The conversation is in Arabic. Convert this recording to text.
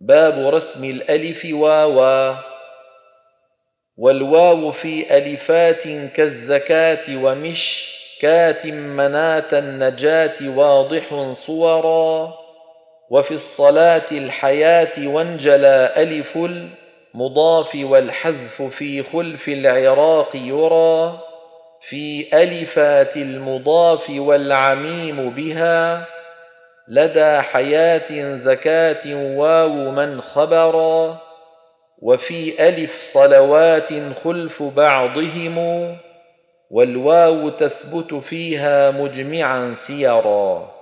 باب رسم الألف واوا والواو في ألفات كالزكاة ومشكات مناة النجاة واضح صورا. وفي الصلاة الحياة وانجلى ألف المضاف والحذف في خلف العراق يرى. في ألفات المضاف والعميم بها. لدى حياة زكاة واو من خبرا وفي ألف صلوات خلف بعضهم والواو تثبت فيها مجمعا سيرا.